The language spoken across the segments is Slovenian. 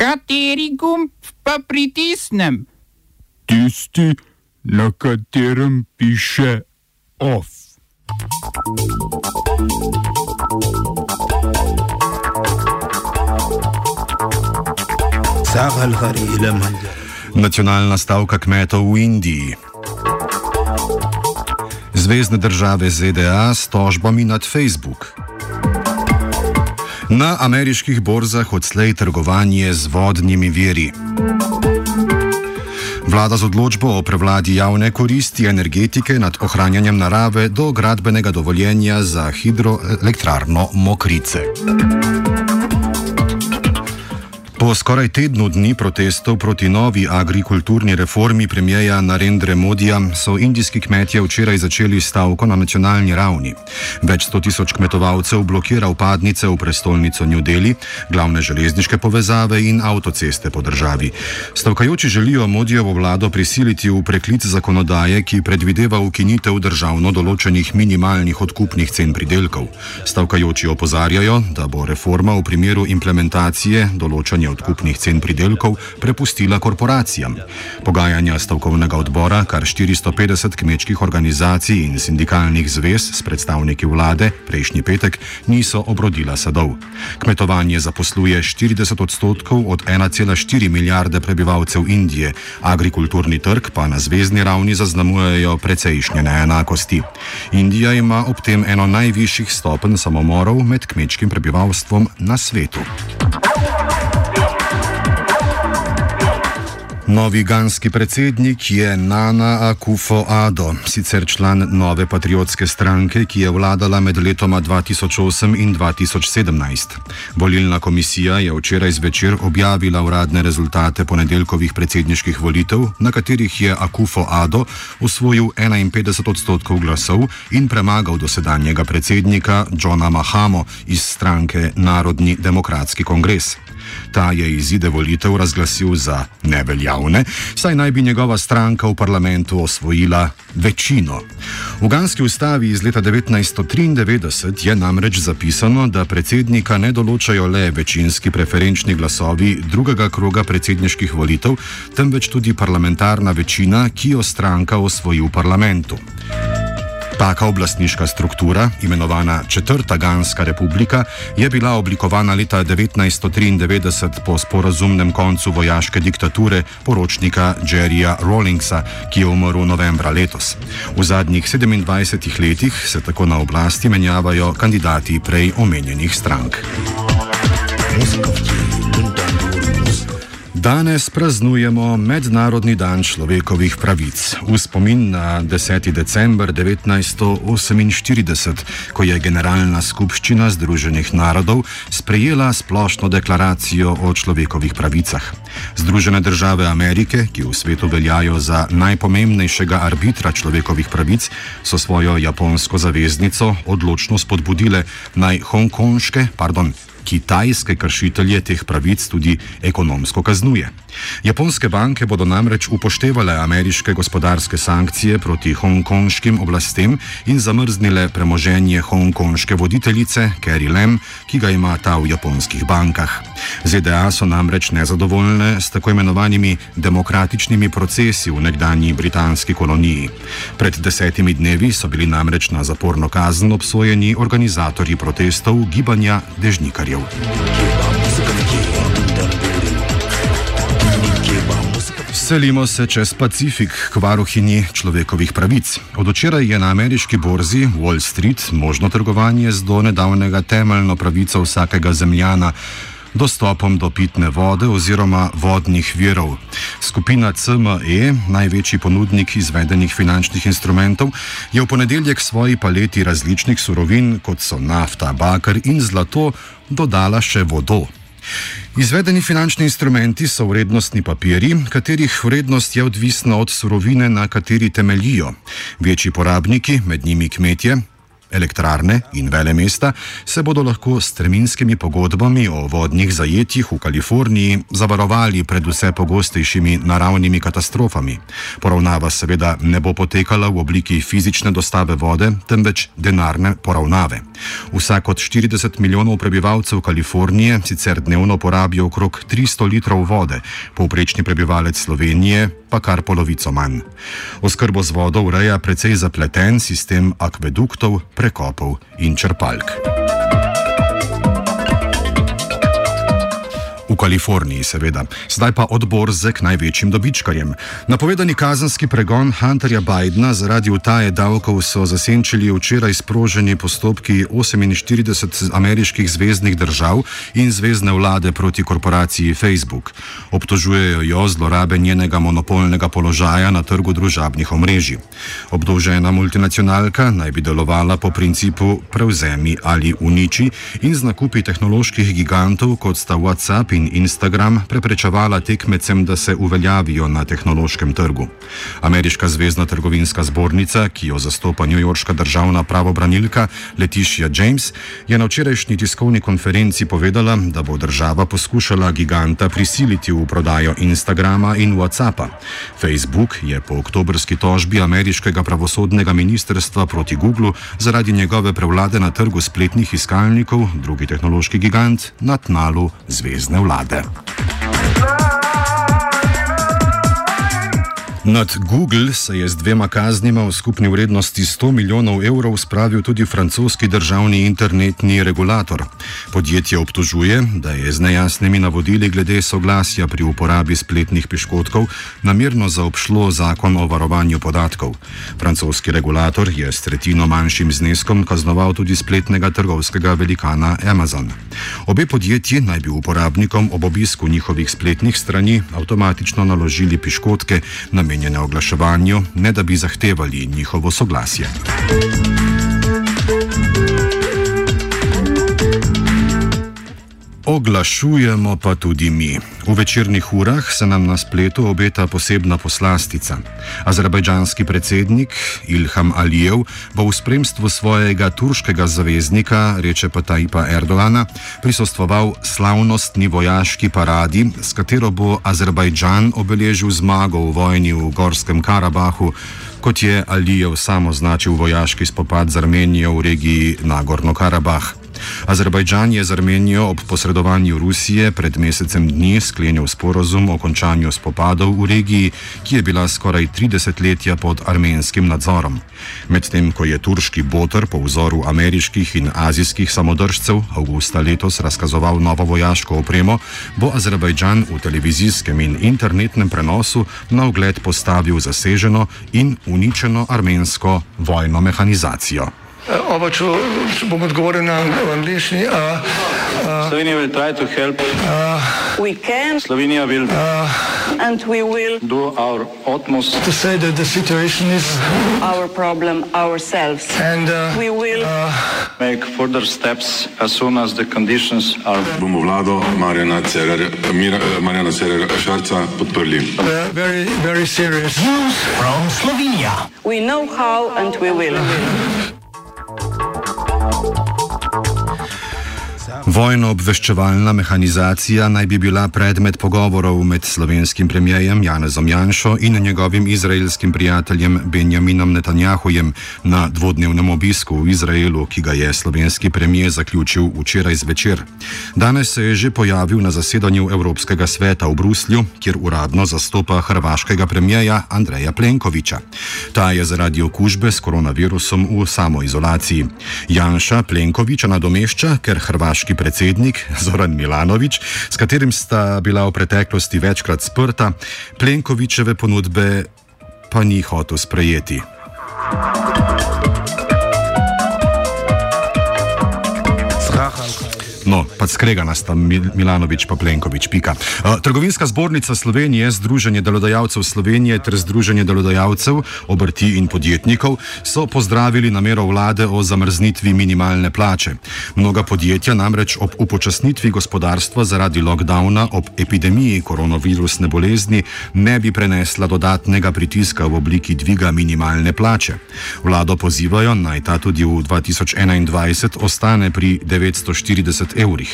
Kateri gumb pa pritisnem? Tisti, na katerem piše OF. Nacionalna stavka kmetov v Indiji. Zvezdne države ZDA s tožbami nad Facebook. Na ameriških borzah odslej trgovanje z vodnimi viri. Vlada z odločbo o prevladi javne koristi energetike nad ohranjanjem narave do gradbenega dovoljenja za hidroelektrarno Mokrice. Po skoraj tednu dni protestov proti novi agrikulturni reformi premijeja Narendra Modija so indijski kmetje včeraj začeli stavko na nacionalni ravni. Več sto tisoč kmetovalcev blokira upadnice v prestolnico New Delhi, glavne železniške povezave in avtoceste po državi. Stavkajoči želijo Modijevo vlado prisiliti v preklic zakonodaje, ki predvideva ukinitev državno določenih minimalnih odkupnih cen pridelkov. Stavkajoči opozarjajo, da bo reforma v primeru implementacije določanja odkupnih cen pridelkov prepustila korporacijam. Pogajanja stavkovnega odbora, kar 450 kmečkih organizacij in sindikalnih zvez s predstavniki vlade prejšnji petek niso obrodila sadov. Kmetovanje zaposluje 40 odstotkov od 1,4 milijarde prebivalcev Indije, agrikulturni trg pa na zvezdni ravni zaznamujejo precejšnje neenakosti. Indija ima ob tem eno najvišjih stopenj samomorov med kmečkim prebivalstvom na svetu. Novi ganski predsednik je Nana Akufo Ado, sicer član nove patriotske stranke, ki je vladala med letoma 2008 in 2017. Volilna komisija je včeraj zvečer objavila uradne rezultate ponedeljkovih predsedniških volitev, na katerih je Akufo Ado usvojil 51 odstotkov glasov in premagal dosedanjega predsednika Johna Mahamo iz stranke Narodni demokratski kongres. Ta je izide volitev razglasil za neveljavne, saj naj bi njegova stranka v parlamentu osvojila večino. V Ganski ustavi iz leta 1993 je namreč zapisano, da predsednika ne določajo le večinski preferenčni glasovi drugega kroga predsedniških volitev, temveč tudi parlamentarna večina, ki jo stranka osvoji v parlamentu. Taka oblastniška struktura, imenovana Četrta Ganska republika, je bila oblikovana leta 1993 po sporazumnem koncu vojaške diktature poročnika Jerryja Rawlingsa, ki je umrl novembra letos. V zadnjih 27 letih se tako na oblasti menjavajo kandidati prej omenjenih strank. Muzika. Danes praznujemo Mednarodni dan človekovih pravic v spomin na 10. december 1948, ko je Generalna skupščina Združenih narodov sprejela splošno deklaracijo o človekovih pravicah. Združene države Amerike, ki v svetu veljajo za najpomembnejšega arbitra človekovih pravic, so svojo japonsko zaveznico odločno spodbudile naj hongkonške, pardon, kitajske kršitelje teh pravic tudi ekonomsko kaznuje. Japonske banke bodo namreč upoštevale ameriške gospodarske sankcije proti hongkonškim oblastem in zamrznile premoženje hongkonške voditeljice Carrie Lam, ki ga ima ta v japonskih bankah. ZDA so namreč nezadovoljne s tako imenovanimi demokratičnimi procesi v nekdanji britanski koloniji. Pred desetimi dnevi so bili namreč na zaporno kazen obsojeni organizatorji protestov gibanja Dežnikarjev. Selimo se čez Pacifik k varuhinji človekovih pravic. Od včeraj je na ameriški borzi Wall Street možno trgovanje z do nedavnega temeljno pravico vsakega zemljana. Dostopom do pitne vode oziroma vodnih virov. Skupina CME, največji ponudnik izvedenih finančnih instrumentov, je v ponedeljek svoji paleti različnih surovin, kot so nafta, bakar in zlato, dodala še vodo. Izvedeni finančni instrumenti so vrednostni papiri, katerih vrednost je odvisna od surovine, na kateri temeljijo. Večji porabniki, med njimi kmetje, Elektrarne in vele mesta se bodo lahko s terminskimi pogodbami o vodnih zajetjih v Kaliforniji zavarovali pred vse pogostejšimi naravnimi katastrofami. Poravnava seveda ne bo potekala v obliki fizične dostave vode, temveč denarne poravnave. Vsak od 40 milijonov prebivalcev Kalifornije sicer dnevno porabijo okrog 300 litrov vode, povprečni prebivalec Slovenije pa kar polovico manj. Oskrbo z vodo ureja precej zapleten sistem akveduktov, prekopov in črpalk. Kaliforniji, seveda. Zdaj pa odbor z največjim dobičkarjem. Napovedani kazenski pregon Hunterja Bidna zaradi utaje davkov so zasenčili včeraj sproženi postopki 48 ameriških zvezdnih držav in zvezdne vlade proti korporaciji Facebook. Obtožujejo jo zlorabe njenega monopolnega položaja na trgu družabnih omrežij. Obdolžena multinacionalka naj bi delovala po principu prevzemi ali uniči in z nakupi tehnoloških gigantov, kot sta WhatsApp in Instagram preprečevala tekmecem, da se uveljavijo na tehnološkem trgu. Ameriška zvezdna trgovinska zbornica, ki jo zastopa njujorška državna pravobranilka Letišja James, je na včerajšnji tiskovni konferenci povedala, da bo država poskušala giganta prisiliti v prodajo Instagrama in WhatsAppa. Facebook je po oktobrski tožbi ameriškega pravosodnega ministrstva proti Googlu zaradi njegove prevlade na trgu spletnih iskalnikov, drugi tehnološki gigant, na tnalu zvezdne vlade vlade. Nad Google se je z dvema kaznima v skupni vrednosti 100 milijonov evrov spravil tudi francoski državni internetni regulator. Podjetje obtožuje, da je z nejasnimi navodili glede soglasja pri uporabi spletnih piškotkov namerno zaobšlo zakon o varovanju podatkov. Francoski regulator je s tretjino manjšim zneskom kaznoval tudi spletnega trgovskega velikana Amazon. Obe podjetji naj bi uporabnikom ob obisku njihovih spletnih strani avtomatično naložili piškotke namenjene namenjene oglaševanju, ne da bi zahtevali njihovo soglasje. Oglašujemo pa tudi mi. V večernih urah se nam na spletu obeta posebna poslastica. Azerbajdžanski predsednik Ilham Alijev bo v spremstvu svojega turškega zaveznika, reče pa Tajpa Erdogana, prisostoval slavnostni vojaški paradi, s katero bo Azerbajdžan obeležil zmago v vojni v Gorskem Karabahu, kot je Alijev sam označil vojaški spopad z Armenijo v regiji Nagorno Karabah. Azerbajdžan je z Armenijo ob posredovanju Rusije pred mesecem dni sklenil sporozum o končanju spopadov v regiji, ki je bila skoraj 30 letja pod armenskim nadzorom. Medtem ko je turški botr po vzoru ameriških in azijskih samodržcev avgusta letos razkazoval novo vojaško opremo, bo Azerbajdžan v televizijskem in internetnem prenosu na ogled postavil zaseženo in uničeno armensko vojno mehanizacijo. Oba, če, če bom odgovoril na angliški. Slovenija bo poskušala pomagati. Slovenija bo naredila naš utmost, da bo rekla, da je situacija naš problem, naše. In mi bomo naredili nadaljnje korake, as soon as the conditions are. Bomo vlado Marjana Cererera Šarca podprli. Very, very serious. News from Slovenija. We know how and we will. Thank you. Vojno-obveščevalna mehanizacija naj bi bila predmet pogovorov med slovenskim premijejem Janezom Janšo in njegovim izraelskim prijateljem Benjaminom Netanjahujem na dvodnevnem obisku v Izraelu, ki ga je slovenski premijer zaključil včeraj zvečer. Danes se je že pojavil na zasedanju Evropskega sveta v Bruslju, kjer uradno zastopa hrvaškega premijeja Andreja Plenkoviča. Ta je zaradi okužbe s koronavirusom v samoizolaciji. Janša Plenkoviča nadomešča, ker hrvaški predsednik Zoran Milanovič, s katerim sta bila v preteklosti večkrat sprta, Plenkovičeve ponudbe pa ni hotel sprejeti. No, pa skrega nas tam Milanovič pa Plenkovič. Pika. Trgovinska zbornica Slovenije, Združenje delodajalcev Slovenije ter Združenje delodajalcev, obrti in podjetnikov so pozdravili namero vlade o zamrznitvi minimalne plače. Mnoga podjetja namreč ob upočasnitvi gospodarstva zaradi lockdowna ob epidemiji koronavirusne bolezni ne bi prenesla dodatnega pritiska v obliki dviga minimalne plače. Vlado pozivajo naj ta tudi v 2021 ostane pri 940 evrih.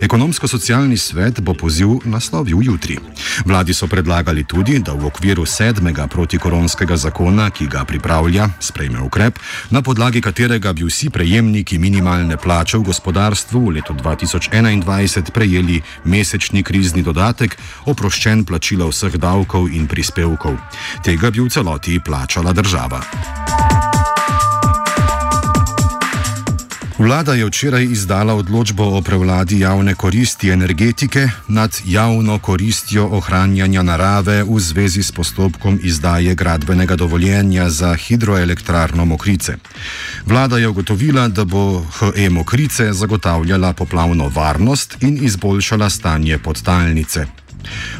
Ekonomsko-socialni svet bo poziv naslovil jutri. Vladi so predlagali tudi, da v okviru sedmega protikoronskega zakona, ki ga pripravlja, sprejme ukrep, na podlagi katerega bi vsi prejemniki minimalne plače v gospodarstvu v letu 2021 prejeli mesečni krizni dodatek, oproščen plačila vseh davkov in prispevkov. Tega bi v celoti plačala država. Vlada je včeraj izdala odločbo o prevladi javne koristi energetike nad javno koristjo ohranjanja narave v zvezi s postopkom izdaje gradbenega dovoljenja za hidroelektrarno Mokrice. Vlada je ugotovila, da bo HE Mokrice zagotavljala poplavno varnost in izboljšala stanje podtalnice.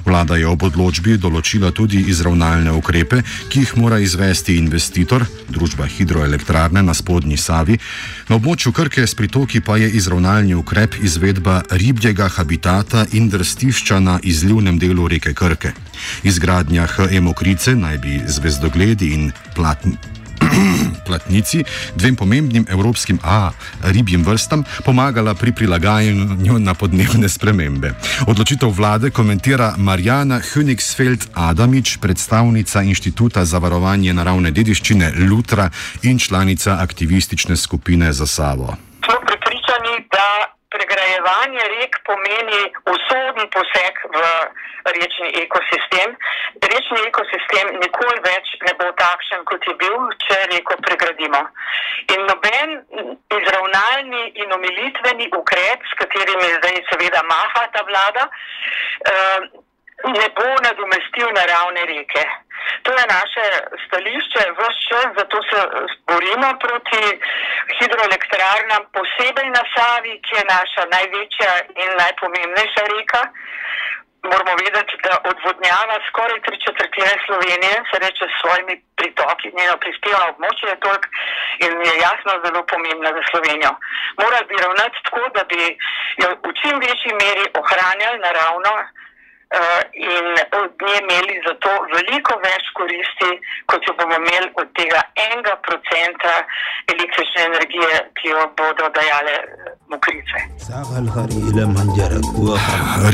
Vlada je ob odločbi določila tudi izravnalne ukrepe, ki jih mora izvesti investitor, družba hidroelektrarne na spodnji Savi. Na območju Krke s pritoki pa je izravnalni ukrep izvedba ribjega habitata in drstišča na izljivnem delu reke Krke. Izgradnja HE Mokrice naj bi zvezdogledi in platni platnici, dvem pomembnim evropskim A, ribjim vrstam, pomagala pri prilagajanju na podnebne spremembe. Odločitev vlade komentira Marjana Hönigsfeld-Adamič, predstavnica Inštituta za varovanje naravne dediščine Lutra in članica aktivistične skupine za Savo. Pregrajevanje rek pomeni usoden poseg v rečni ekosistem. Rečni ekosistem nikoli več ne bo takšen, kot je bil, če reko pregradimo. In noben izravnalni in omilitveni ukrep, s katerimi zdaj seveda maha ta vlada, eh, ne bo nadomestil naravne reke. To je naše stališče, vse čas, zato se borimo proti hidroelektrarnam, posebej na Savi, ki je naša največja in najpomembnejša reka moramo vedeti, da odvodnjava skoraj tri četrtine Slovenije, se reče s svojimi pritoki, njeno prispevno območje je toliko in je jasno zelo pomembna za Slovenijo. Mora bi ravnati tako, da bi jo v čim večji meri ohranjali naravno in od nje imeli zato veliko več koristi, kot jo bomo imeli od tega enega procenta električne energije, ki jo bodo dajale mokrice.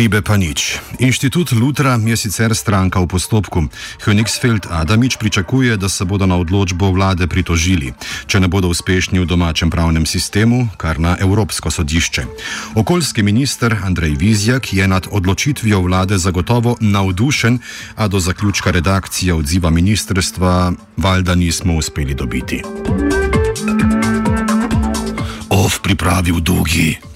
Ribe pa nič. Inštitut Lutra je sicer stranka v postopku. Hönigsfeld Adamič pričakuje, da se bodo na odločbo vlade pritožili, če ne bodo uspešni v domačem pravnem sistemu, kar na Evropsko sodišče. Okoljski minister Andrej Vizjak je nad odločitvijo vlade zagotovo navdušen, a do zaključka redakcije odziva ministrstva valjda nismo uspeli dobiti. Ov pripravil dolgi.